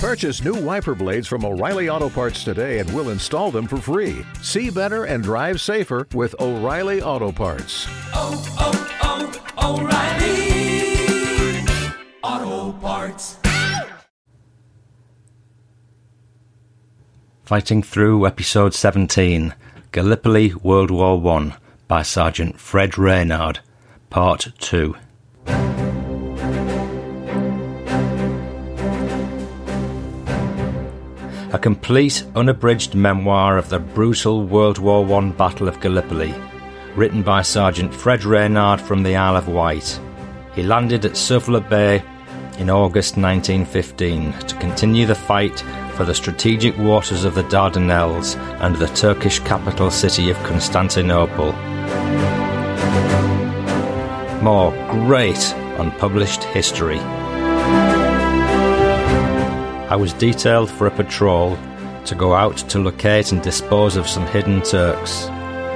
Purchase new wiper blades from O'Reilly Auto Parts today and we'll install them for free. See better and drive safer with O'Reilly Auto Parts. oh, oh, oh O'Reilly Auto Parts. Fighting Through Episode 17 Gallipoli World War One by Sergeant Fred Reynard, Part 2. A complete, unabridged memoir of the brutal World War I Battle of Gallipoli, written by Sergeant Fred Reynard from the Isle of Wight. He landed at Suvla Bay in August 1915 to continue the fight for the strategic waters of the Dardanelles and the Turkish capital city of Constantinople. More great unpublished history. I was detailed for a patrol to go out to locate and dispose of some hidden Turks.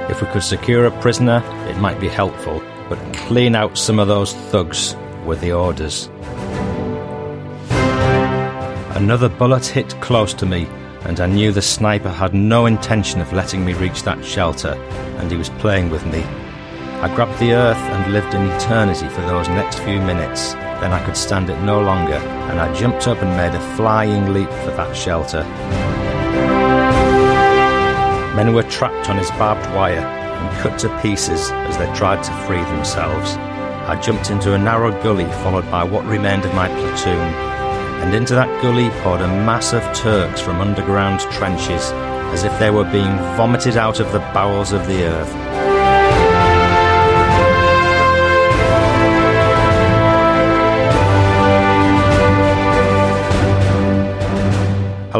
If we could secure a prisoner, it might be helpful, but clean out some of those thugs were the orders. Another bullet hit close to me, and I knew the sniper had no intention of letting me reach that shelter, and he was playing with me. I grabbed the earth and lived an eternity for those next few minutes. Then I could stand it no longer, and I jumped up and made a flying leap for that shelter. Men were trapped on his barbed wire and cut to pieces as they tried to free themselves. I jumped into a narrow gully followed by what remained of my platoon, and into that gully poured a mass of Turks from underground trenches as if they were being vomited out of the bowels of the earth.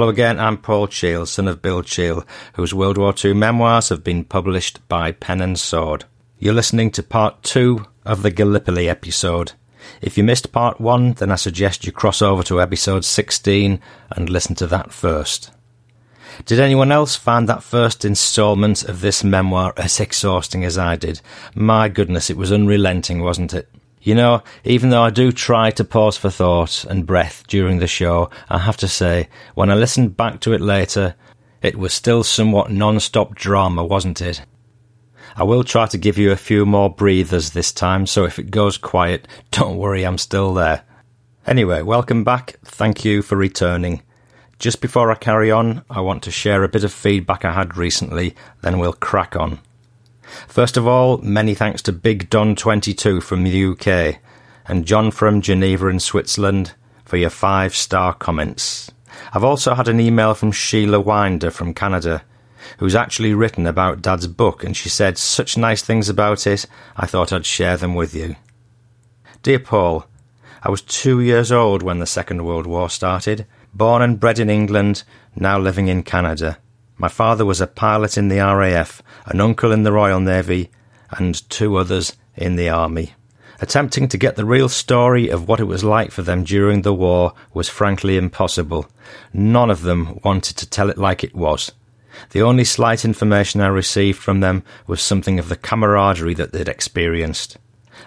Again, I'm Paul Cheall, son of Bill Cheall, whose World War II memoirs have been published by Pen and Sword. You're listening to part two of the Gallipoli episode. If you missed part one, then I suggest you cross over to episode 16 and listen to that first. Did anyone else find that first instalment of this memoir as exhausting as I did? My goodness, it was unrelenting, wasn't it? You know, even though I do try to pause for thought and breath during the show, I have to say, when I listened back to it later, it was still somewhat non-stop drama, wasn't it? I will try to give you a few more breathers this time, so if it goes quiet, don't worry, I'm still there. Anyway, welcome back. Thank you for returning. Just before I carry on, I want to share a bit of feedback I had recently, then we'll crack on. First of all, many thanks to Big Don22 from the UK and John from Geneva in Switzerland for your five star comments. I've also had an email from Sheila Winder from Canada, who's actually written about Dad's book, and she said such nice things about it, I thought I'd share them with you. Dear Paul, I was two years old when the Second World War started, born and bred in England, now living in Canada. My father was a pilot in the RAF, an uncle in the Royal Navy, and two others in the Army. Attempting to get the real story of what it was like for them during the war was frankly impossible. None of them wanted to tell it like it was. The only slight information I received from them was something of the camaraderie that they'd experienced.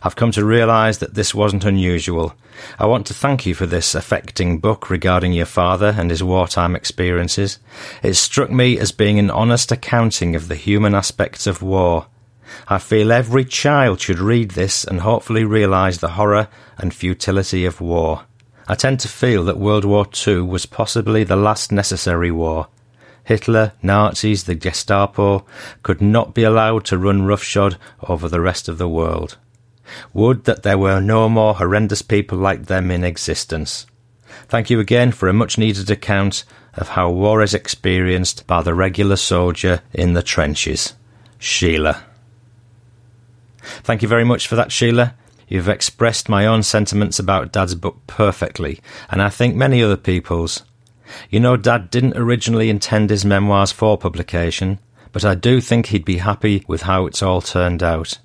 I've come to realise that this wasn't unusual. I want to thank you for this affecting book regarding your father and his wartime experiences. It struck me as being an honest accounting of the human aspects of war. I feel every child should read this and hopefully realise the horror and futility of war. I tend to feel that World War II was possibly the last necessary war. Hitler, Nazis, the Gestapo could not be allowed to run roughshod over the rest of the world. Would that there were no more horrendous people like them in existence. Thank you again for a much needed account of how war is experienced by the regular soldier in the trenches. Sheila. Thank you very much for that, Sheila. You've expressed my own sentiments about Dad's book perfectly, and I think many other people's. You know, Dad didn't originally intend his memoirs for publication, but I do think he'd be happy with how it's all turned out.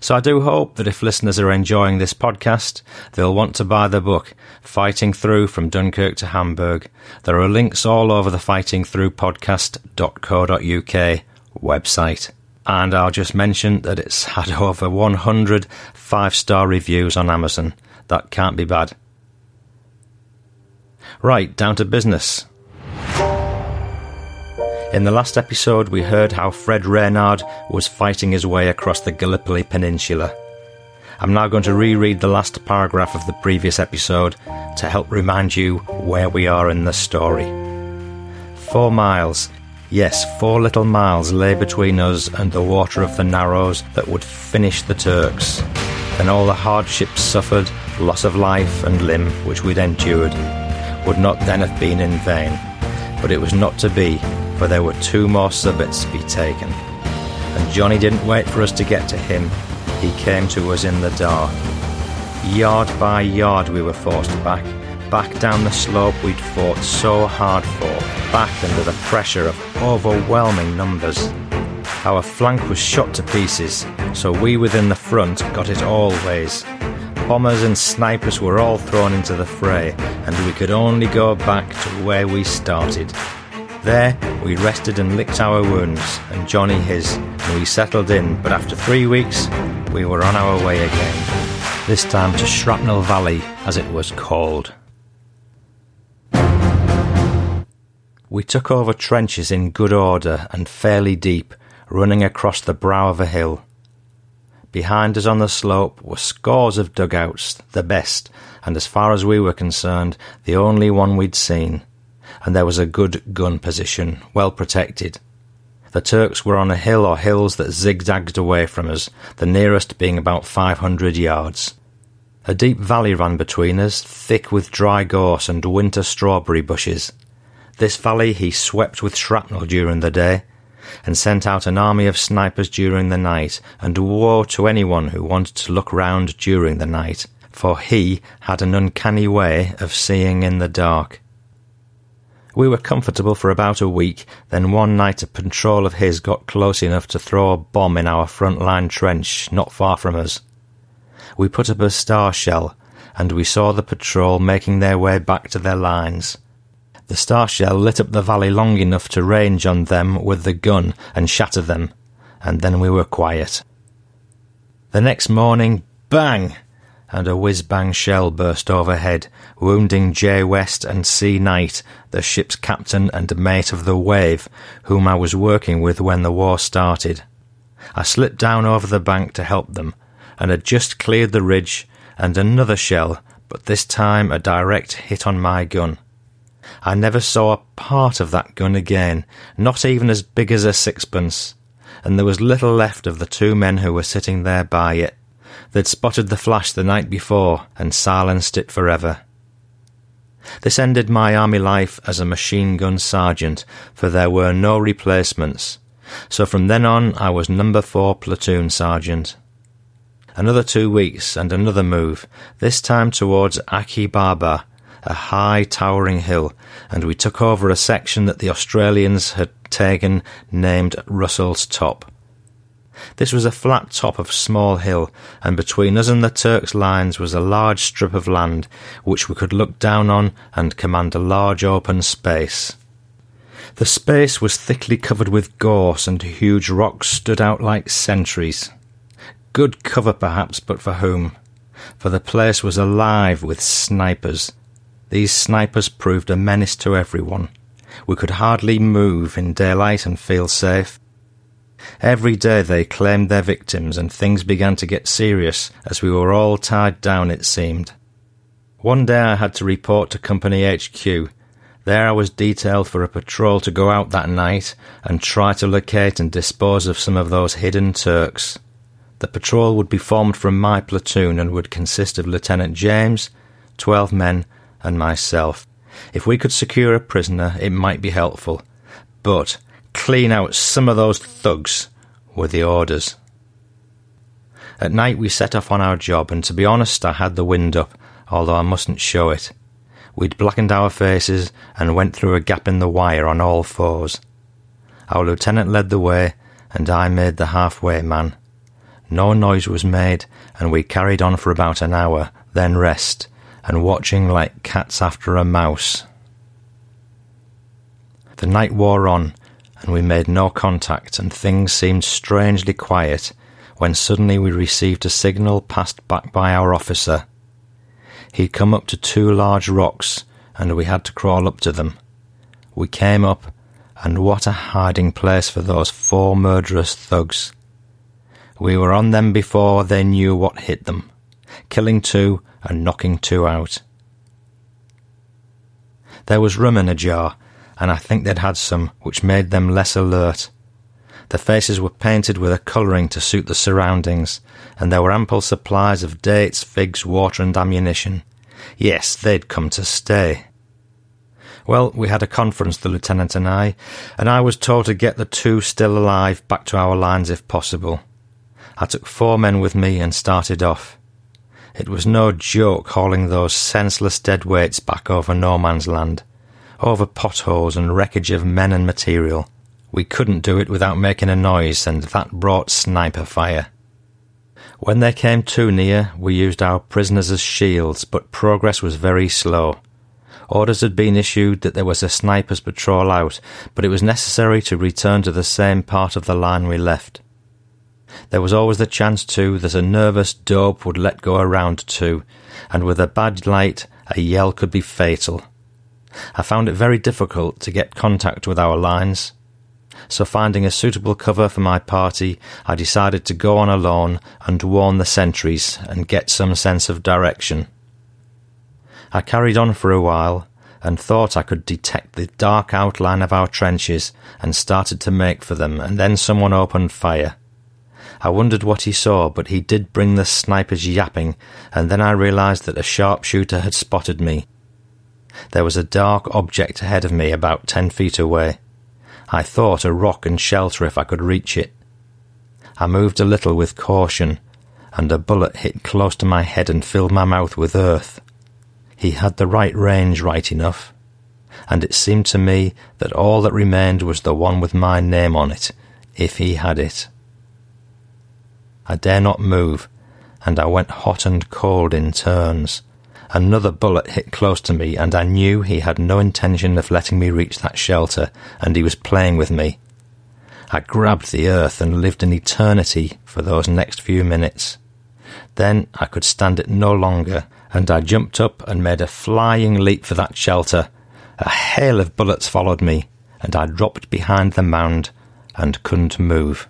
So I do hope that if listeners are enjoying this podcast, they'll want to buy the book, Fighting Through from Dunkirk to Hamburg. There are links all over the fightingthroughpodcast.co.uk website. And I'll just mention that it's had over 100 five star reviews on Amazon. That can't be bad. Right, down to business. In the last episode, we heard how Fred Reynard was fighting his way across the Gallipoli Peninsula. I'm now going to reread the last paragraph of the previous episode to help remind you where we are in the story. Four miles, yes, four little miles lay between us and the water of the Narrows that would finish the Turks. And all the hardships suffered, loss of life and limb which we'd endured, would not then have been in vain. But it was not to be, for there were two more subbits to be taken. And Johnny didn't wait for us to get to him, he came to us in the dark. Yard by yard we were forced back, back down the slope we'd fought so hard for, back under the pressure of overwhelming numbers. Our flank was shot to pieces, so we within the front got it always. Bombers and snipers were all thrown into the fray, and we could only go back to where we started. There, we rested and licked our wounds, and Johnny his, and we settled in, but after three weeks, we were on our way again. This time to Shrapnel Valley, as it was called. We took over trenches in good order and fairly deep, running across the brow of a hill. Behind us on the slope were scores of dugouts, the best, and as far as we were concerned, the only one we'd seen and there was a good gun position, well protected. The Turks were on a hill or hills that zigzagged away from us, the nearest being about 500 yards. A deep valley ran between us, thick with dry gorse and winter strawberry bushes. This valley he swept with shrapnel during the day, and sent out an army of snipers during the night, and woe to anyone who wanted to look round during the night, for he had an uncanny way of seeing in the dark. We were comfortable for about a week, then one night a patrol of his got close enough to throw a bomb in our front line trench not far from us. We put up a star shell, and we saw the patrol making their way back to their lines. The star shell lit up the valley long enough to range on them with the gun and shatter them, and then we were quiet. The next morning, bang! And a whiz-bang shell burst overhead, wounding J. West and C. Knight, the ship's captain and mate of the Wave, whom I was working with when the war started. I slipped down over the bank to help them, and had just cleared the ridge, and another shell, but this time a direct hit on my gun. I never saw a part of that gun again, not even as big as a sixpence, and there was little left of the two men who were sitting there by it They'd spotted the flash the night before and silenced it forever. This ended my army life as a machine gun sergeant, for there were no replacements. So from then on, I was number four platoon sergeant. Another two weeks and another move, this time towards Achi Baba, a high towering hill, and we took over a section that the Australians had taken named Russell's Top. This was a flat top of small hill, and between us and the Turks' lines was a large strip of land, which we could look down on and command a large open space. The space was thickly covered with gorse, and huge rocks stood out like sentries. Good cover, perhaps, but for whom? For the place was alive with snipers. These snipers proved a menace to everyone. We could hardly move in daylight and feel safe. Every day they claimed their victims, and things began to get serious as we were all tied down, it seemed. One day I had to report to Company HQ. There I was detailed for a patrol to go out that night and try to locate and dispose of some of those hidden Turks. The patrol would be formed from my platoon and would consist of Lieutenant James, twelve men, and myself. If we could secure a prisoner, it might be helpful. But clean out some of those thugs were the orders. At night we set off on our job, and to be honest, I had the wind up, although I mustn't show it. We'd blackened our faces and went through a gap in the wire on all fours. Our lieutenant led the way, and I made the halfway man. No noise was made, and we carried on for about an hour, then rest, and watching like cats after a mouse. The night wore on, and we made no contact, and things seemed strangely quiet when suddenly we received a signal passed back by our officer. He'd come up to two large rocks and we had to crawl up to them. We came up, and what a hiding place for those four murderous thugs. We were on them before they knew what hit them, killing two and knocking two out. There was rum in a jar, and I think they'd had some, which made them less alert. The faces were painted with a colouring to suit the surroundings, and there were ample supplies of dates, figs, water, and ammunition. Yes, they'd come to stay. Well, we had a conference, the lieutenant and I, and I was told to get the two still alive back to our lines if possible. I took four men with me and started off. It was no joke hauling those senseless dead weights back over no man's land, over potholes and wreckage of men and material. We couldn't do it without making a noise, and that brought sniper fire. When they came too near, we used our prisoners as shields, but progress was very slow. Orders had been issued that there was a sniper's patrol out, but it was necessary to return to the same part of the line we left. There was always the chance, too, that a nervous dope would let go a round two, and with a bad light, a yell could be fatal. I found it very difficult to get contact with our lines so finding a suitable cover for my party, I decided to go on alone and warn the sentries and get some sense of direction. I carried on for a while and thought I could detect the dark outline of our trenches and started to make for them, and then someone opened fire. I wondered what he saw, but he did bring the snipers yapping, and then I realized that a sharpshooter had spotted me. There was a dark object ahead of me about ten feet away. I thought a rock and shelter if I could reach it. I moved a little with caution, and a bullet hit close to my head and filled my mouth with earth. He had the right range right enough, and it seemed to me that all that remained was the one with my name on it, if he had it. I dare not move, and I went hot and cold in turns. Another bullet hit close to me, and I knew he had no intention of letting me reach that shelter, and he was playing with me. I grabbed the earth and lived an eternity for those next few minutes. Then I could stand it no longer, and I jumped up and made a flying leap for that shelter. A hail of bullets followed me, and I dropped behind the mound and couldn't move.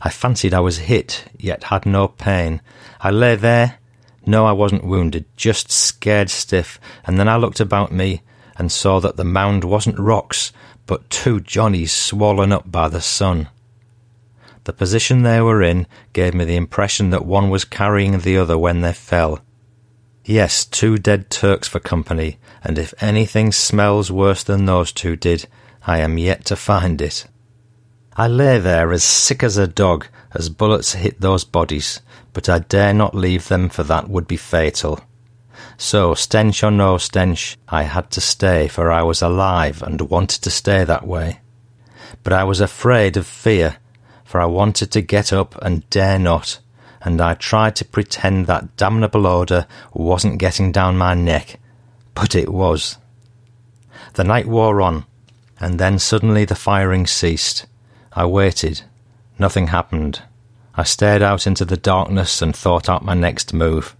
I fancied I was hit, yet had no pain. I lay there no, I wasn't wounded, just scared stiff, and then I looked about me and saw that the mound wasn't rocks, but two Johnnies swollen up by the sun. The position they were in gave me the impression that one was carrying the other when they fell. Yes, two dead Turks for company, and if anything smells worse than those two did, I am yet to find it. I lay there as sick as a dog as bullets hit those bodies, but I dare not leave them, for that would be fatal. So, stench or no stench, I had to stay, for I was alive and wanted to stay that way. But I was afraid of fear, for I wanted to get up and dare not, and I tried to pretend that damnable odour wasn't getting down my neck, but it was. The night wore on, and then suddenly the firing ceased. I waited. Nothing happened. I stared out into the darkness and thought out my next move.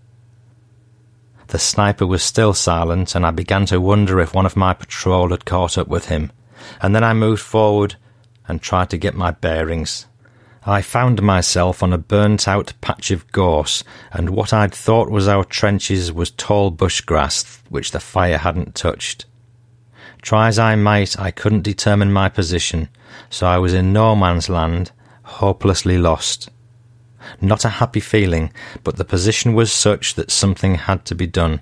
The sniper was still silent, and I began to wonder if one of my patrol had caught up with him. And then I moved forward and tried to get my bearings. I found myself on a burnt out patch of gorse, and what I'd thought was our trenches was tall bush grass which the fire hadn't touched. Try as I might, I couldn't determine my position, so I was in no man's land, hopelessly lost. Not a happy feeling, but the position was such that something had to be done.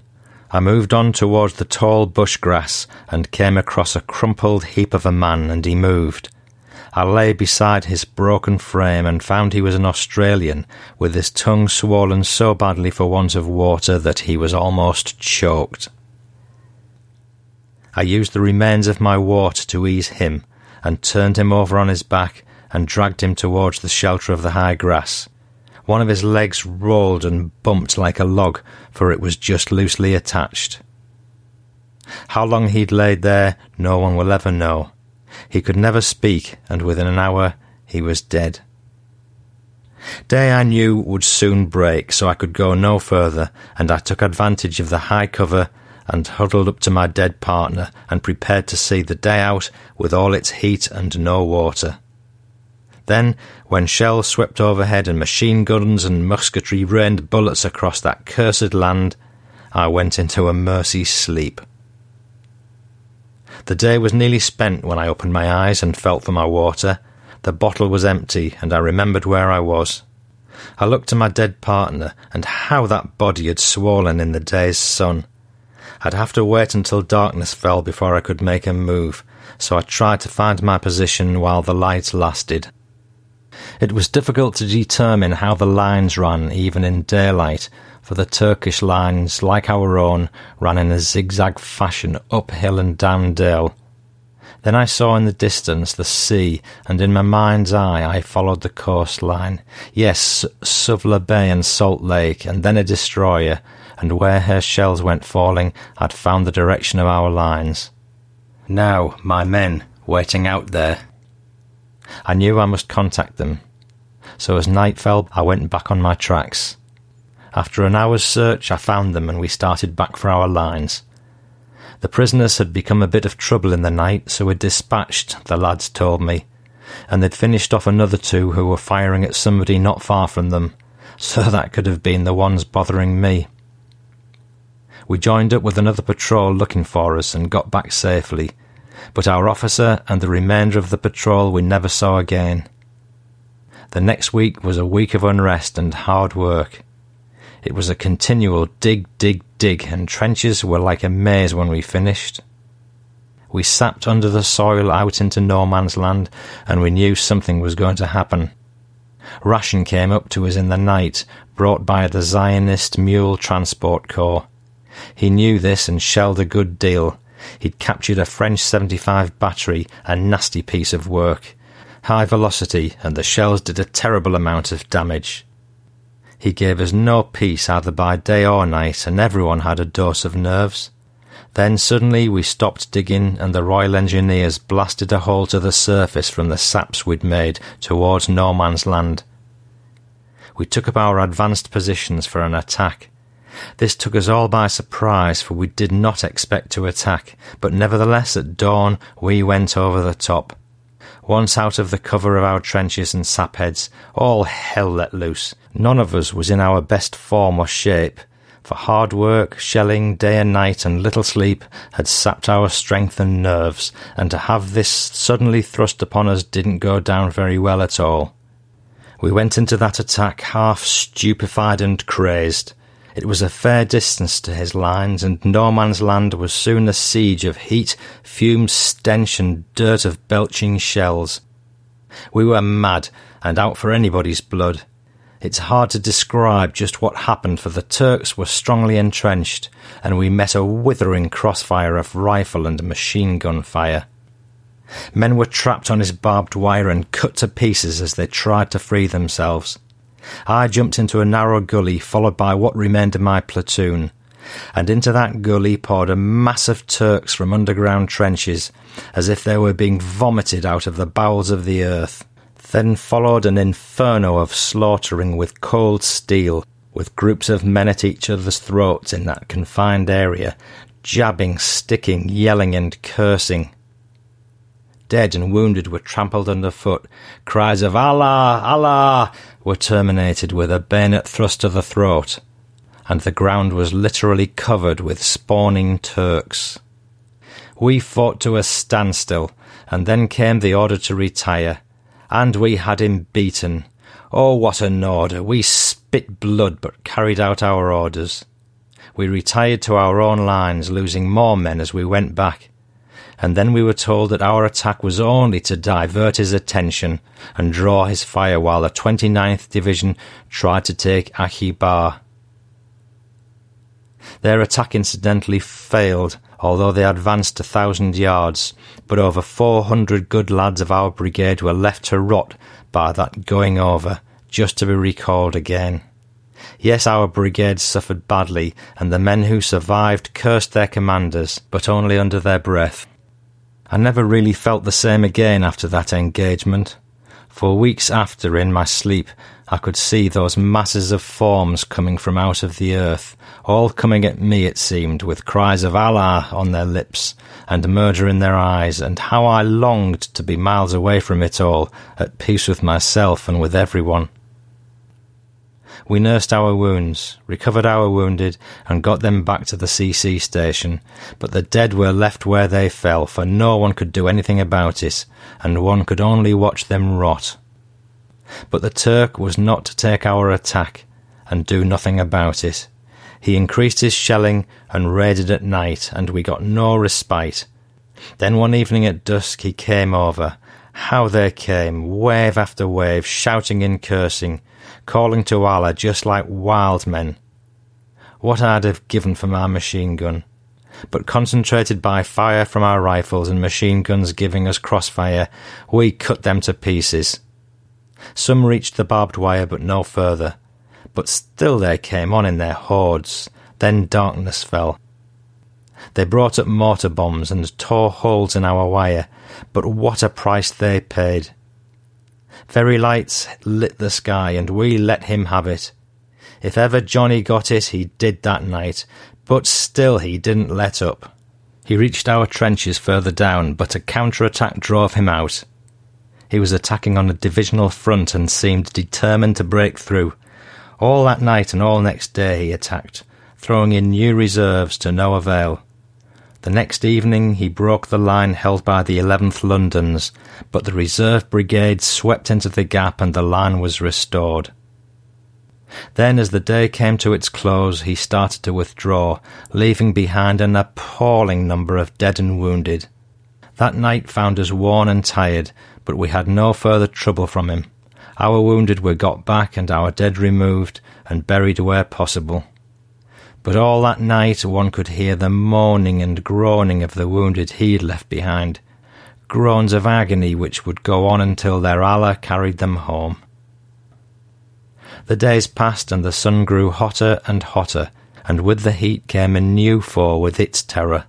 I moved on towards the tall bush grass and came across a crumpled heap of a man, and he moved. I lay beside his broken frame and found he was an Australian, with his tongue swollen so badly for want of water that he was almost choked. I used the remains of my water to ease him, and turned him over on his back and dragged him towards the shelter of the high grass. One of his legs rolled and bumped like a log, for it was just loosely attached. How long he'd laid there, no one will ever know. He could never speak, and within an hour he was dead. Day I knew would soon break, so I could go no further, and I took advantage of the high cover and huddled up to my dead partner and prepared to see the day out with all its heat and no water. Then, when shells swept overhead and machine guns and musketry rained bullets across that cursed land, I went into a mercy sleep. The day was nearly spent when I opened my eyes and felt for my water. The bottle was empty, and I remembered where I was. I looked to my dead partner, and how that body had swollen in the day's sun. I'd have to wait until darkness fell before I could make a move, so I tried to find my position while the light lasted. It was difficult to determine how the lines ran even in daylight, for the Turkish lines, like our own, ran in a zigzag fashion uphill and down dale. Then I saw in the distance the sea, and in my mind's eye I followed the coastline. Yes, Suvla Bay and Salt Lake, and then a destroyer, and where her shells went falling, I'd found the direction of our lines. Now, my men, waiting out there. I knew I must contact them. So as night fell, I went back on my tracks. After an hour's search, I found them and we started back for our lines. The prisoners had become a bit of trouble in the night, so we dispatched, the lads told me, and they'd finished off another two who were firing at somebody not far from them, so that could have been the ones bothering me. We joined up with another patrol looking for us and got back safely, but our officer and the remainder of the patrol we never saw again. The next week was a week of unrest and hard work. It was a continual dig, dig, dig, and trenches were like a maze when we finished. We sapped under the soil out into no man's land, and we knew something was going to happen. Ration came up to us in the night, brought by the Zionist Mule Transport Corps. He knew this and shelled a good deal. He'd captured a French 75 battery, a nasty piece of work. High velocity, and the shells did a terrible amount of damage. He gave us no peace either by day or night, and everyone had a dose of nerves. Then suddenly we stopped digging, and the Royal Engineers blasted a hole to the surface from the saps we'd made towards no man's land. We took up our advanced positions for an attack. This took us all by surprise, for we did not expect to attack, but nevertheless at dawn we went over the top. Once out of the cover of our trenches and sapheads, all hell let loose. None of us was in our best form or shape, for hard work, shelling, day and night, and little sleep had sapped our strength and nerves, and to have this suddenly thrust upon us didn't go down very well at all. We went into that attack half stupefied and crazed. It was a fair distance to his lines, and no man's land was soon a siege of heat, fumes, stench, and dirt of belching shells. We were mad, and out for anybody's blood. It's hard to describe just what happened, for the Turks were strongly entrenched, and we met a withering crossfire of rifle and machine gun fire. Men were trapped on his barbed wire and cut to pieces as they tried to free themselves. I jumped into a narrow gully, followed by what remained of my platoon, and into that gully poured a mass of Turks from underground trenches, as if they were being vomited out of the bowels of the earth. Then followed an inferno of slaughtering with cold steel, with groups of men at each other's throats in that confined area, jabbing, sticking, yelling, and cursing. Dead and wounded were trampled underfoot. Cries of Allah, Allah were terminated with a bayonet thrust to the throat, and the ground was literally covered with spawning Turks. We fought to a standstill, and then came the order to retire, and we had him beaten. Oh, what an order! We spit blood, but carried out our orders. We retired to our own lines, losing more men as we went back and then we were told that our attack was only to divert his attention and draw his fire while the 29th Division tried to take Achi Baba. Their attack incidentally failed, although they advanced a thousand yards, but over 400 good lads of our brigade were left to rot by that going over, just to be recalled again. Yes, our brigade suffered badly, and the men who survived cursed their commanders, but only under their breath. I never really felt the same again after that engagement, For weeks after, in my sleep, I could see those masses of forms coming from out of the earth, all coming at me, it seemed, with cries of Allah on their lips and murder in their eyes, and how I longed to be miles away from it all, at peace with myself and with everyone. We nursed our wounds, recovered our wounded, and got them back to the CC station, but the dead were left where they fell, for no one could do anything about it, and one could only watch them rot. But the Turk was not to take our attack and do nothing about it. He increased his shelling and raided at night, and we got no respite. Then one evening at dusk he came over. How they came, wave after wave, shouting and cursing, calling to Allah just like wild men. What I'd have given for my machine gun. But concentrated by fire from our rifles and machine guns giving us crossfire, we cut them to pieces. Some reached the barbed wire, but no further. But still they came on in their hordes. Then darkness fell. They brought up mortar bombs and tore holes in our wire, but what a price they paid. Very lights lit the sky, and we let him have it. If ever Johnny got it, he did that night, but still he didn't let up. He reached our trenches further down, but a counter-attack drove him out. He was attacking on a divisional front and seemed determined to break through. All that night and all next day he attacked, throwing in new reserves to no avail. The next evening he broke the line held by the 11th Londons, but the reserve brigade swept into the gap and the line was restored. Then, as the day came to its close, he started to withdraw, leaving behind an appalling number of dead and wounded. That night found us worn and tired, but we had no further trouble from him. Our wounded were got back and our dead removed and buried where possible. But all that night one could hear the moaning and groaning of the wounded he had left behind, groans of agony which would go on until their Allah carried them home. The days passed and the sun grew hotter and hotter, and with the heat came a new foe with its terror.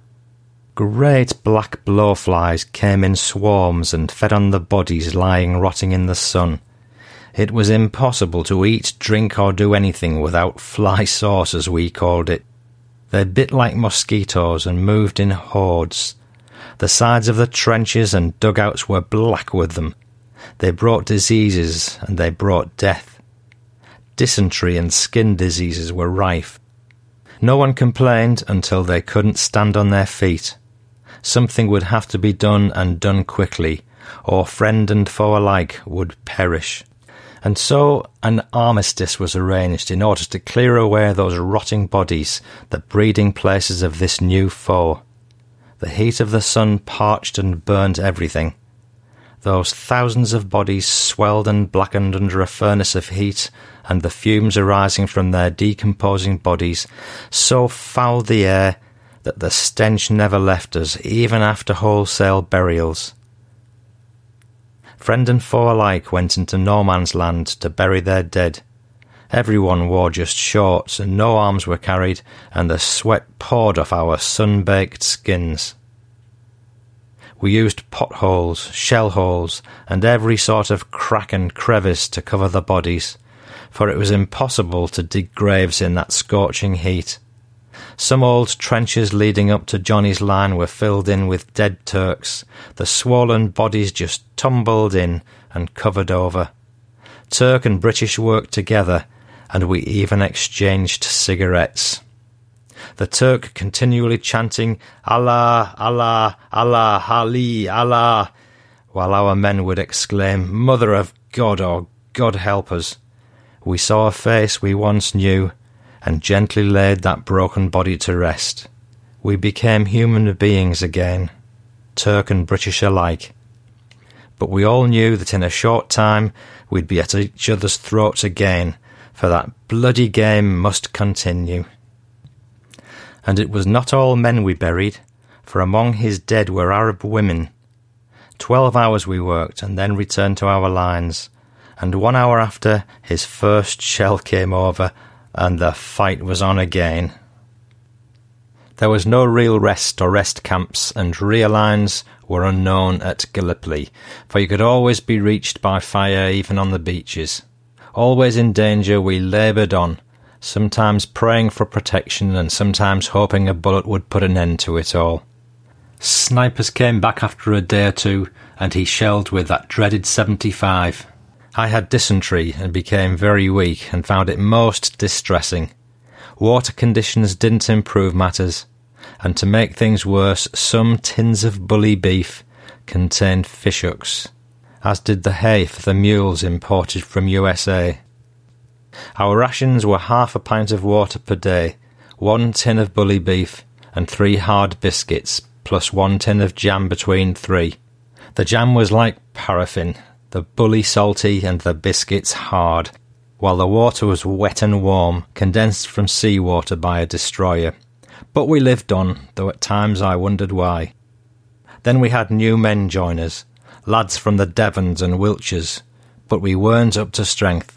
Great black blowflies came in swarms and fed on the bodies lying rotting in the sun. It was impossible to eat, drink, or do anything without fly sauce, as we called it. They bit like mosquitoes and moved in hordes. The sides of the trenches and dugouts were black with them. They brought diseases and they brought death. Dysentery and skin diseases were rife. No one complained until they couldn't stand on their feet something would have to be done and done quickly, or friend and foe alike would perish. And so an armistice was arranged in order to clear away those rotting bodies, the breeding places of this new foe. The heat of the sun parched and burned everything. Those thousands of bodies swelled and blackened under a furnace of heat, and the fumes arising from their decomposing bodies so fouled the air that the stench never left us, even after wholesale burials. Friend and foe alike went into no man's land to bury their dead. Everyone wore just shorts, and no arms were carried, and the sweat poured off our sun baked skins. We used potholes, shell holes, and every sort of crack and crevice to cover the bodies, for it was impossible to dig graves in that scorching heat. Some old trenches leading up to Johnny's line were filled in with dead Turks. The swollen bodies just tumbled in and covered over. Turk and British worked together, and we even exchanged cigarettes. The Turk continually chanting Allah, Allah, Allah, Ali, Allah, while our men would exclaim, Mother of God, or God help us. We saw a face we once knew, and gently laid that broken body to rest. We became human beings again, Turk and British alike. But we all knew that in a short time we'd be at each other's throats again, for that bloody game must continue. And it was not all men we buried, for among his dead were Arab women. Twelve hours we worked, and then returned to our lines, and one hour after his first shell came over and the fight was on again. There was no real rest or rest camps, and rear lines were unknown at Gallipoli, for you could always be reached by fire even on the beaches. Always in danger, we laboured on, sometimes praying for protection and sometimes hoping a bullet would put an end to it all. Snipers came back after a day or two, and he shelled with that dreaded 75. I had dysentery and became very weak and found it most distressing. Water conditions didn't improve matters, and to make things worse, some tins of bully beef contained fishhooks, as did the hay for the mules imported from USA. Our rations were half a pint of water per day, one tin of bully beef, and three hard biscuits, plus one tin of jam between three. The jam was like paraffin, the bully salty, and the biscuits hard, while the water was wet and warm, condensed from sea water by a destroyer. But we lived on, though at times I wondered why. Then we had new men join us, lads from the Devons and Wiltshires, but we weren't up to strength.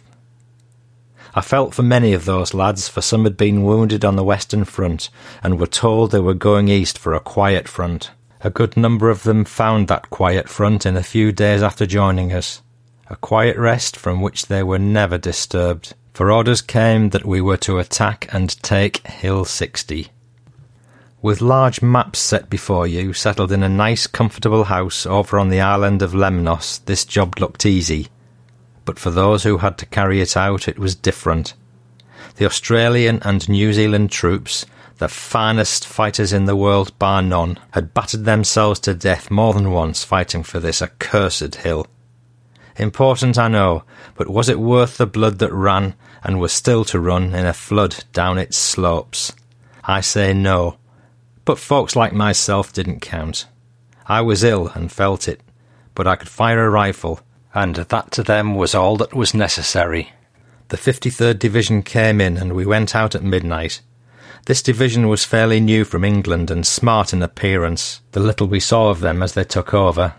I felt for many of those lads, for some had been wounded on the Western Front and were told they were going east for a quiet front. A good number of them found that quiet front in a few days after joining us, a quiet rest from which they were never disturbed, for orders came that we were to attack and take Hill 60. With large maps set before you, settled in a nice, comfortable house over on the island of Lemnos, this job looked easy. But for those who had to carry it out, it was different. The Australian and New Zealand troops, the finest fighters in the world bar none, had battered themselves to death more than once fighting for this accursed hill. Important, I know, but was it worth the blood that ran and was still to run in a flood down its slopes? I say no. But folks like myself didn't count. I was ill and felt it, but I could fire a rifle, and that to them was all that was necessary. The 53rd Division came in and we went out at midnight. This division was fairly new from England and smart in appearance, the little we saw of them as they took over.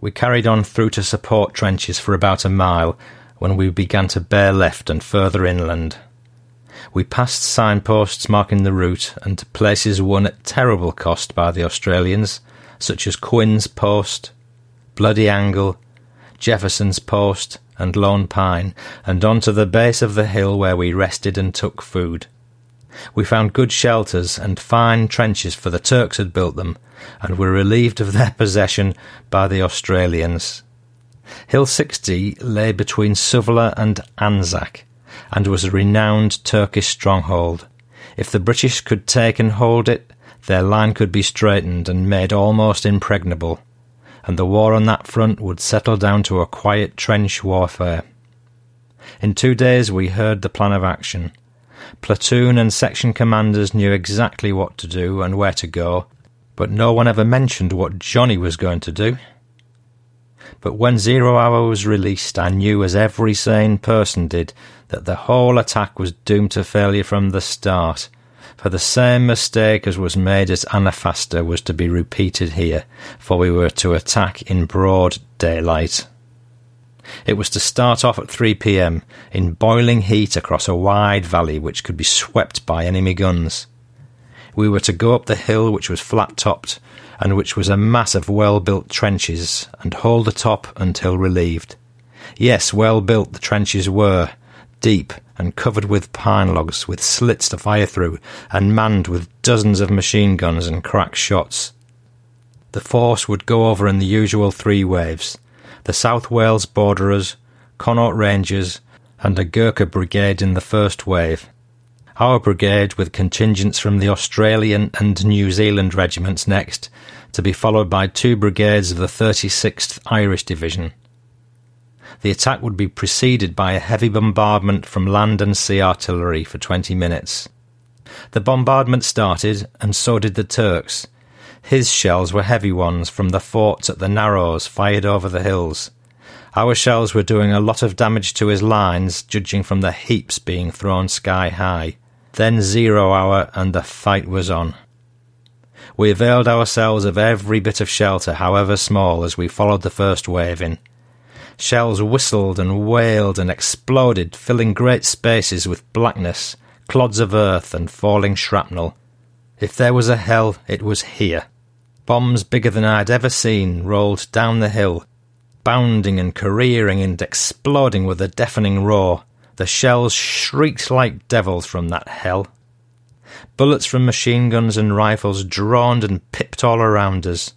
We carried on through to support trenches for about a mile when we began to bear left and further inland. We passed signposts marking the route and places won at terrible cost by the Australians, such as Quinn's Post, Bloody Angle, Jephson's Post, and Lone Pine, and on to the base of the hill where we rested and took food. We found good shelters and fine trenches, for the Turks had built them, and were relieved of their possession by the Australians. Hill 60 lay between Suvla and Anzac, and was a renowned Turkish stronghold. If the British could take and hold it, their line could be straightened and made almost impregnable, and the war on that front would settle down to a quiet trench warfare. In two days we heard the plan of action. Platoon and section commanders knew exactly what to do and where to go, but no one ever mentioned what Johnny was going to do. But when Zero Hour was released, I knew, as every sane person did, that the whole attack was doomed to failure from the start. For the same mistake as was made at Anafarta was to be repeated here, for we were to attack in broad daylight. It was to start off at 3 pm in boiling heat across a wide valley which could be swept by enemy guns. We were to go up the hill which was flat topped and which was a mass of well built trenches and hold the top until relieved. Yes, well built the trenches were, deep and covered with pine logs with slits to fire through and manned with dozens of machine guns and crack shots. The force would go over in the usual three waves the South Wales Borderers, Connaught Rangers, and a Gurkha brigade in the first wave. Our brigade, with contingents from the Australian and New Zealand regiments next, to be followed by two brigades of the 36th Irish Division. The attack would be preceded by a heavy bombardment from land and sea artillery for 20 minutes. The bombardment started, and so did the Turks, his shells were heavy ones from the forts at the Narrows fired over the hills. Our shells were doing a lot of damage to his lines, judging from the heaps being thrown sky high. Then zero hour, and the fight was on. We availed ourselves of every bit of shelter, however small, as we followed the first wave in. Shells whistled and wailed and exploded, filling great spaces with blackness, clods of earth, and falling shrapnel. If there was a hell, it was here. Bombs bigger than I'd ever seen rolled down the hill, bounding and careering and exploding with a deafening roar. The shells shrieked like devils from that hell. Bullets from machine guns and rifles droned and pipped all around us.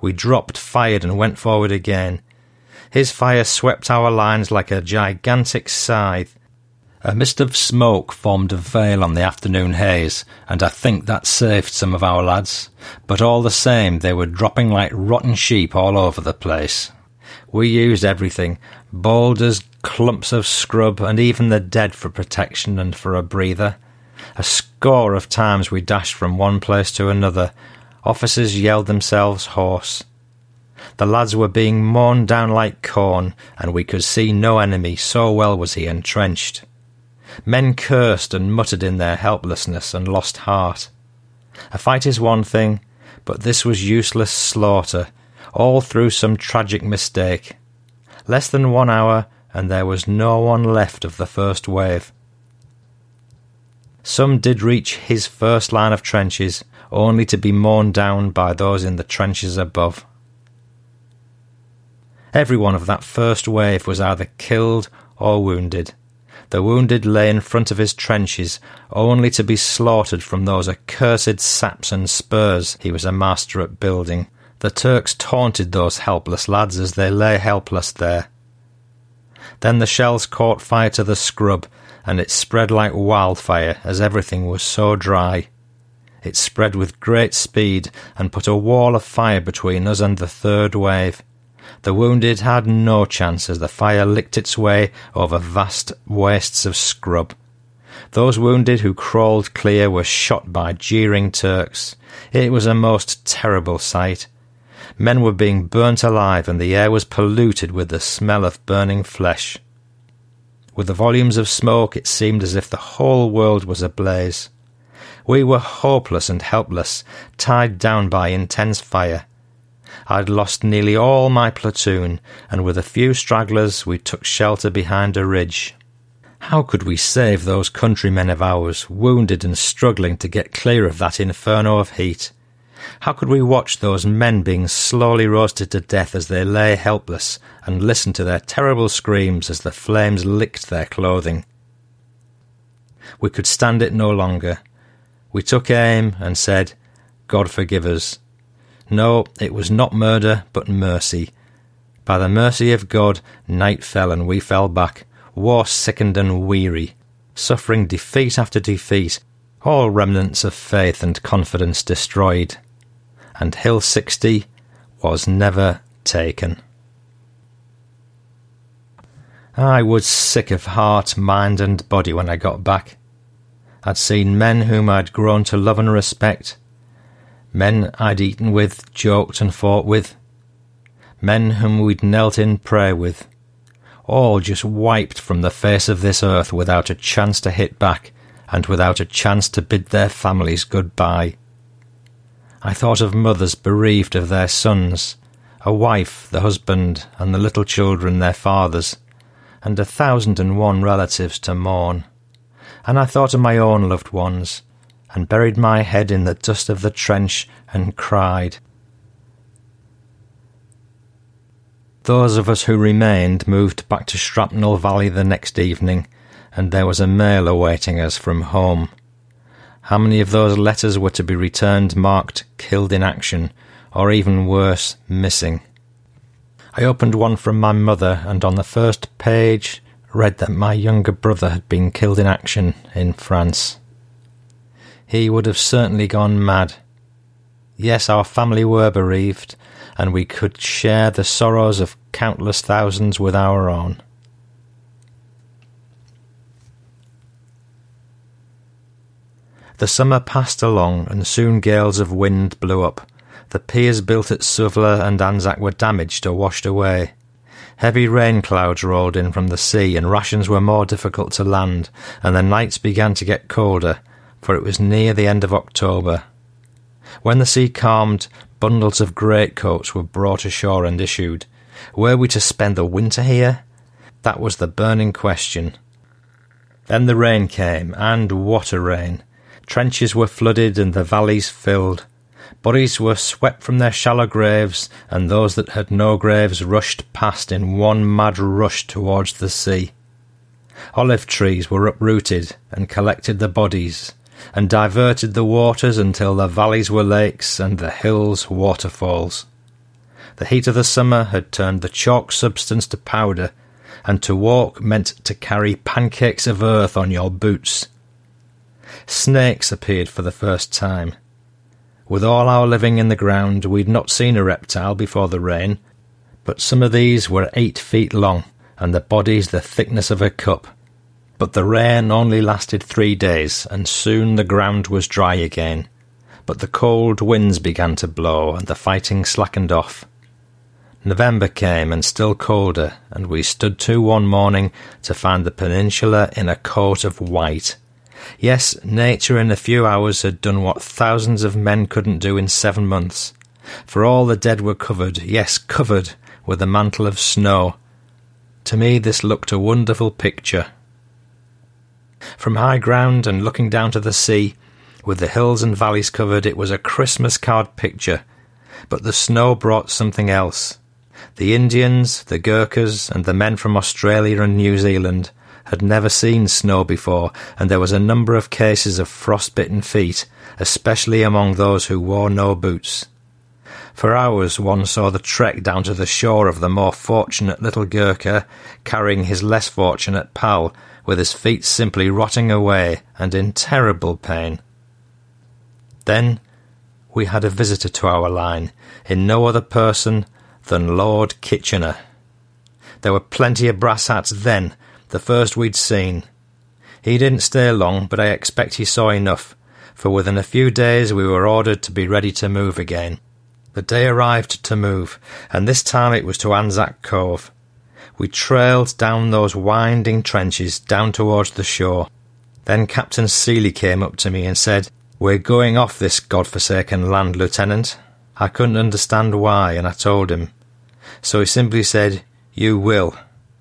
We dropped, fired, and went forward again. His fire swept our lines like a gigantic scythe. A mist of smoke formed a veil on the afternoon haze, and I think that saved some of our lads, but all the same they were dropping like rotten sheep all over the place. We used everything boulders, clumps of scrub, and even the dead for protection and for a breather. A score of times we dashed from one place to another. Officers yelled themselves hoarse. The lads were being mown down like corn, and we could see no enemy, so well was he entrenched. Men cursed and muttered in their helplessness and lost heart. A fight is one thing, but this was useless slaughter, all through some tragic mistake. Less than one hour, and there was no one left of the first wave. Some did reach his first line of trenches, only to be mown down by those in the trenches above. Every one of that first wave was either killed or wounded. The wounded lay in front of his trenches, only to be slaughtered from those accursed saps and spurs he was a master at building. The Turks taunted those helpless lads as they lay helpless there. Then the shells caught fire to the scrub, and it spread like wildfire as everything was so dry. It spread with great speed and put a wall of fire between us and the third wave. The wounded had no chance as the fire licked its way over vast wastes of scrub. Those wounded who crawled clear were shot by jeering Turks. It was a most terrible sight. Men were being burnt alive, and the air was polluted with the smell of burning flesh. With the volumes of smoke, it seemed as if the whole world was ablaze. We were hopeless and helpless, tied down by intense fire. I'd lost nearly all my platoon, and with a few stragglers we took shelter behind a ridge. How could we save those countrymen of ours, wounded and struggling to get clear of that inferno of heat? How could we watch those men being slowly roasted to death as they lay helpless, and listen to their terrible screams as the flames licked their clothing? We could stand it no longer. We took aim and said, God forgive us. No, it was not murder, but mercy. By the mercy of God, night fell and we fell back, war sickened and weary, suffering defeat after defeat, all remnants of faith and confidence destroyed. And Hill 60 was never taken. I was sick of heart, mind, and body when I got back. I'd seen men whom I'd grown to love and respect, men I'd eaten with, joked and fought with, men whom we'd knelt in prayer with, all just wiped from the face of this earth without a chance to hit back and without a chance to bid their families good-bye. I thought of mothers bereaved of their sons, a wife, the husband, and the little children their fathers, and a thousand and one relatives to mourn. And I thought of my own loved ones, and buried my head in the dust of the trench and cried. Those of us who remained moved back to Shrapnel Valley the next evening, and there was a mail awaiting us from home. How many of those letters were to be returned marked killed in action, or even worse, missing? I opened one from my mother, and on the first page read that my younger brother had been killed in action in France he would have certainly gone mad. Yes, our family were bereaved, and we could share the sorrows of countless thousands with our own. The summer passed along, and soon gales of wind blew up. The piers built at Suvla and Anzac were damaged or washed away. Heavy rain clouds rolled in from the sea, and rations were more difficult to land, and the nights began to get colder, for it was near the end of October. When the sea calmed, bundles of greatcoats were brought ashore and issued. Were we to spend the winter here? That was the burning question. Then the rain came, and what a rain! Trenches were flooded and the valleys filled. Bodies were swept from their shallow graves, and those that had no graves rushed past in one mad rush towards the sea. Olive trees were uprooted and collected the bodies, and diverted the waters until the valleys were lakes and the hills waterfalls. The heat of the summer had turned the chalk substance to powder, and to walk meant to carry pancakes of earth on your boots. Snakes appeared for the first time. With all our living in the ground, we'd not seen a reptile before the rain, but some of these were eight feet long, and the bodies the thickness of a cup. But the rain only lasted three days, and soon the ground was dry again. But the cold winds began to blow, and the fighting slackened off. November came, and still colder, and we stood to one morning to find the peninsula in a coat of white. Yes, nature in a few hours had done what thousands of men couldn't do in seven months. For all the dead were covered, yes, covered, with a mantle of snow. To me this looked a wonderful picture. From high ground and looking down to the sea, with the hills and valleys covered, it was a Christmas card picture. But the snow brought something else. The Indians, the Gurkhas, and the men from Australia and New Zealand had never seen snow before, and there was a number of cases of frostbitten feet, especially among those who wore no boots. For hours one saw the trek down to the shore of the more fortunate little Gurkha, carrying his less fortunate pal, with his feet simply rotting away and in terrible pain. Then we had a visitor to our line, in no other person than Lord Kitchener. There were plenty of brass hats then, the first we'd seen. He didn't stay long, but I expect he saw enough, for within a few days we were ordered to be ready to move again. The day arrived to move, and this time it was to Anzac Cove. We trailed down those winding trenches down towards the shore. Then Captain Seeley came up to me and said, We're going off this god-forsaken land, Lieutenant. I couldn't understand why, and I told him. So he simply said, You will,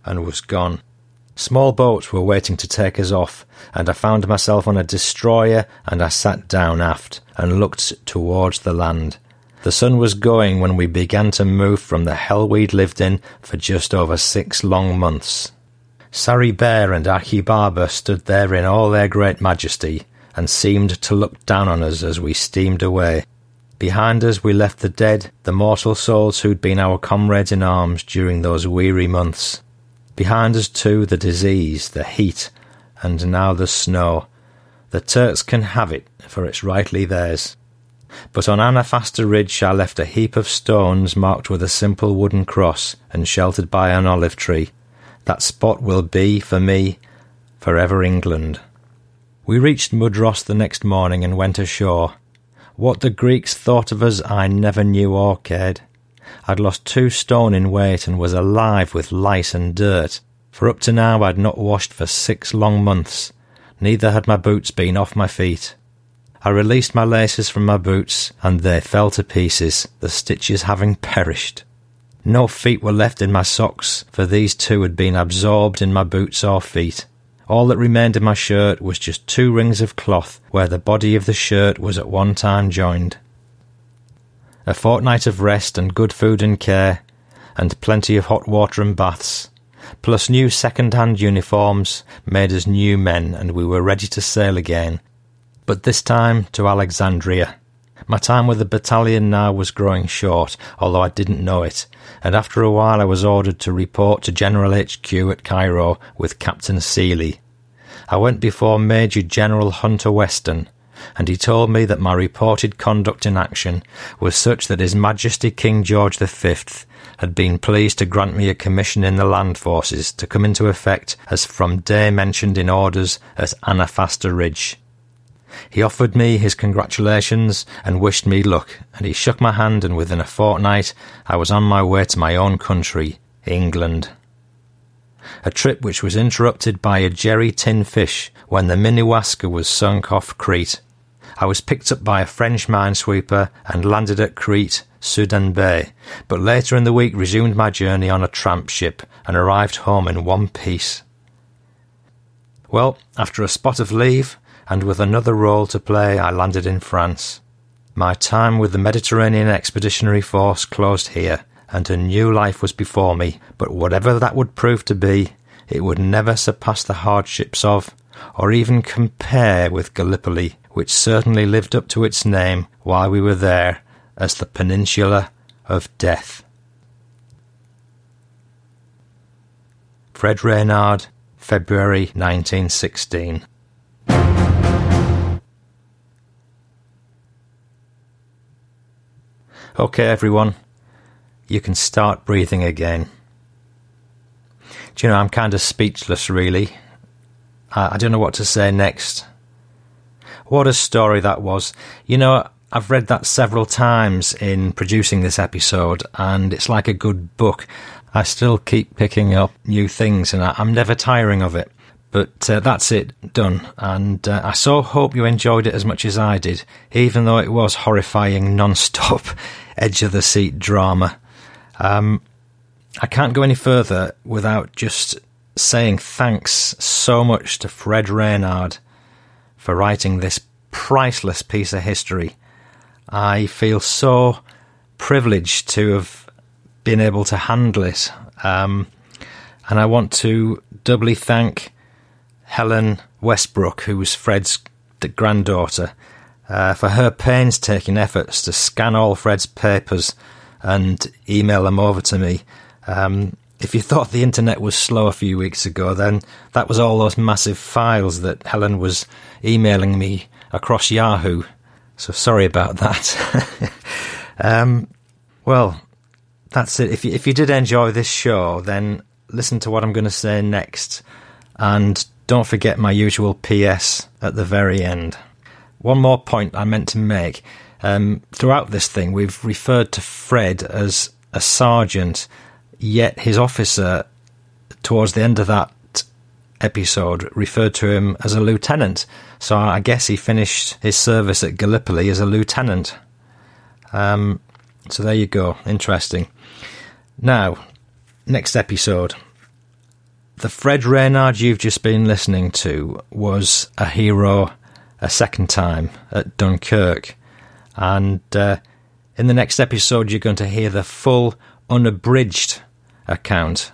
and was gone. Small boats were waiting to take us off, and I found myself on a destroyer, and I sat down aft and looked towards the land. The sun was going when we began to move from the hell we'd lived in for just over six long months. Sari Bair and Achi Baba stood there in all their great majesty, and seemed to look down on us as we steamed away. Behind us we left the dead, the mortal souls who'd been our comrades in arms during those weary months. Behind us too the disease, the heat, and now the snow. The Turks can have it, for it's rightly theirs. But on Anafarta Ridge I left a heap of stones marked with a simple wooden cross and sheltered by an olive tree. That spot will be, for me, forever England. We reached Mudros the next morning and went ashore. What the Greeks thought of us I never knew or cared. I'd lost two stone in weight and was alive with lice and dirt, for up to now I'd not washed for six long months, neither had my boots been off my feet. I released my laces from my boots, and they fell to pieces, the stitches having perished. No feet were left in my socks, for these too had been absorbed in my boots or feet. All that remained in my shirt was just two rings of cloth where the body of the shirt was at one time joined. A fortnight of rest and good food and care, and plenty of hot water and baths, plus new second-hand uniforms, made us new men, and we were ready to sail again, but this time to Alexandria. My time with the battalion now was growing short, although I didn't know it, and after a while I was ordered to report to General HQ at Cairo with Captain Seeley. I went before Major General Hunter Weston, and he told me that my reported conduct in action was such that His Majesty King George V had been pleased to grant me a commission in the land forces to come into effect as from day mentioned in orders at Anafarta Ridge. He offered me his congratulations and wished me luck, and he shook my hand, and within a fortnight I was on my way to my own country, England. A trip which was interrupted by a jerry tin fish when the Minnewaska was sunk off Crete. I was picked up by a French minesweeper and landed at Crete, Suda Bay, but later in the week resumed my journey on a tramp ship and arrived home in one piece. Well, after a spot of leave, and with another role to play, I landed in France. My time with the Mediterranean Expeditionary Force closed here, and a new life was before me, but whatever that would prove to be, it would never surpass the hardships of, or even compare with Gallipoli, which certainly lived up to its name while we were there as the Peninsula of Death. Fred Reynard, February 1916. Okay, everyone, you can start breathing again. Do you know, I'm kind of speechless, really. I, I don't know what to say next. What a story that was. You know, I've read that several times in producing this episode, and it's like a good book. I still keep picking up new things, and I, am never tiring of it. But uh, that's it, done. And uh, I so hope you enjoyed it as much as I did, even though it was horrifying, non stop, edge of the seat drama. Um, I can't go any further without just saying thanks so much to Fred Reynard for writing this priceless piece of history. I feel so privileged to have been able to handle it. Um, and I want to doubly thank Helen Westbrook, who was Fred's granddaughter, uh, for her painstaking efforts to scan all Fred's papers and email them over to me. Um, if you thought the internet was slow a few weeks ago, then that was all those massive files that Helen was emailing me across Yahoo. So sorry about that. um, well, that's it. If you, if you did enjoy this show, then listen to what I'm going to say next. And don't forget my usual PS at the very end. One more point I meant to make. Um, throughout this thing, we've referred to Fred as a sergeant Yet his officer, towards the end of that episode, referred to him as a lieutenant. So I guess he finished his service at Gallipoli as a lieutenant. Um, so there you go. Interesting. Now, next episode. The Fred Reynard you've just been listening to was a hero a second time at Dunkirk. And uh, in the next episode, you're going to hear the full, unabridged account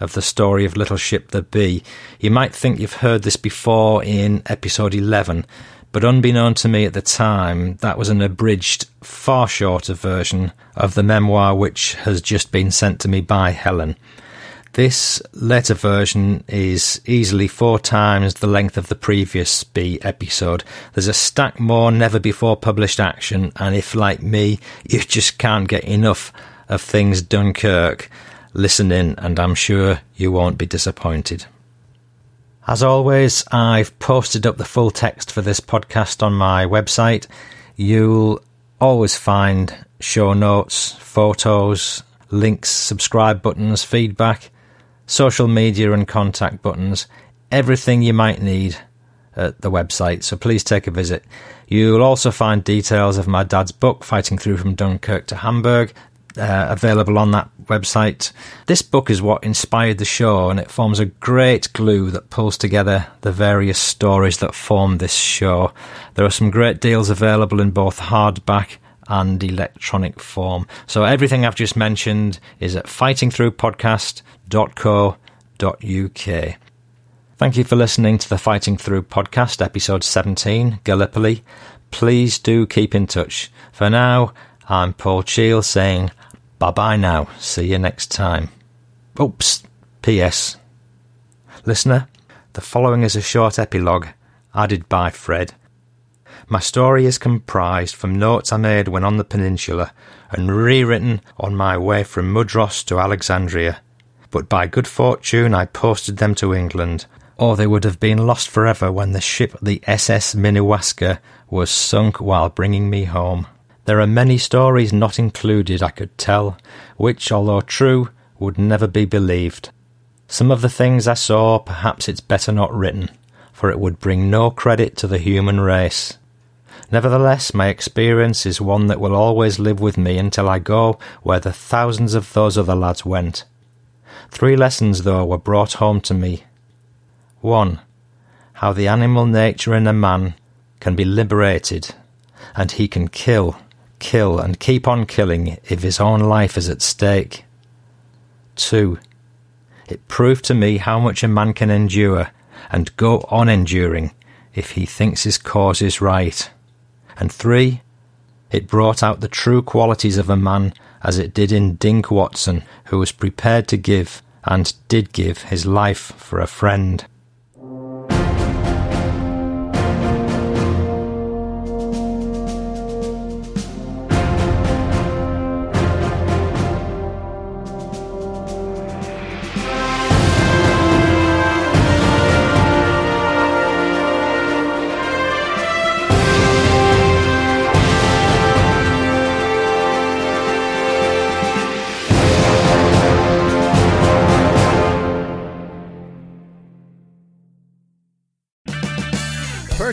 of the story of Little Ship the Bee. You might think you've heard this before in episode 11, but unbeknown to me at the time, that was an abridged, far shorter version of the memoir which has just been sent to me by Helen. This later version is easily four times the length of the previous Bee episode. There's a stack more never before published action, and if, like me, you just can't get enough of things Dunkirk, Listen in, and I'm sure you won't be disappointed. As always, I've posted up the full text for this podcast on my website. You'll always find show notes, photos, links, subscribe buttons, feedback, social media, and contact buttons. Everything you might need at the website, so please take a visit. You'll also find details of my dad's book, Fighting Through from Dunkirk to Hamburg, uh, available on that website. This book is what inspired the show, and it forms a great glue that pulls together the various stories that form this show. There are some great deals available in both hardback and electronic form. So everything I've just mentioned is at fightingthroughpodcast.co.uk. Thank you for listening to the Fighting Through podcast, episode 17, Gallipoli. Please do keep in touch. For now, I'm Paul Cheall saying Bye bye now. See you next time. Oops. P.S. Listener, the following is a short epilogue added by Fred. My story is comprised from notes I made when on the peninsula and rewritten on my way from Mudros to Alexandria. But by good fortune I posted them to England, or they would have been lost forever when the ship the SS Minnewaska was sunk while bringing me home. There are many stories not included I could tell, which, although true, would never be believed. Some of the things I saw perhaps it's better not written, for it would bring no credit to the human race. Nevertheless, my experience is one that will always live with me until I go where the thousands of those other lads went. Three lessons, though, were brought home to me. 1. how the animal nature in a man can be liberated, and he can kill, kill, and keep on killing if his own life is at stake. 2. It proved to me how much a man can endure and go on enduring if he thinks his cause is right. And 3. It brought out the true qualities of a man as it did in Dink Watson, who was prepared to give and did give his life for a friend.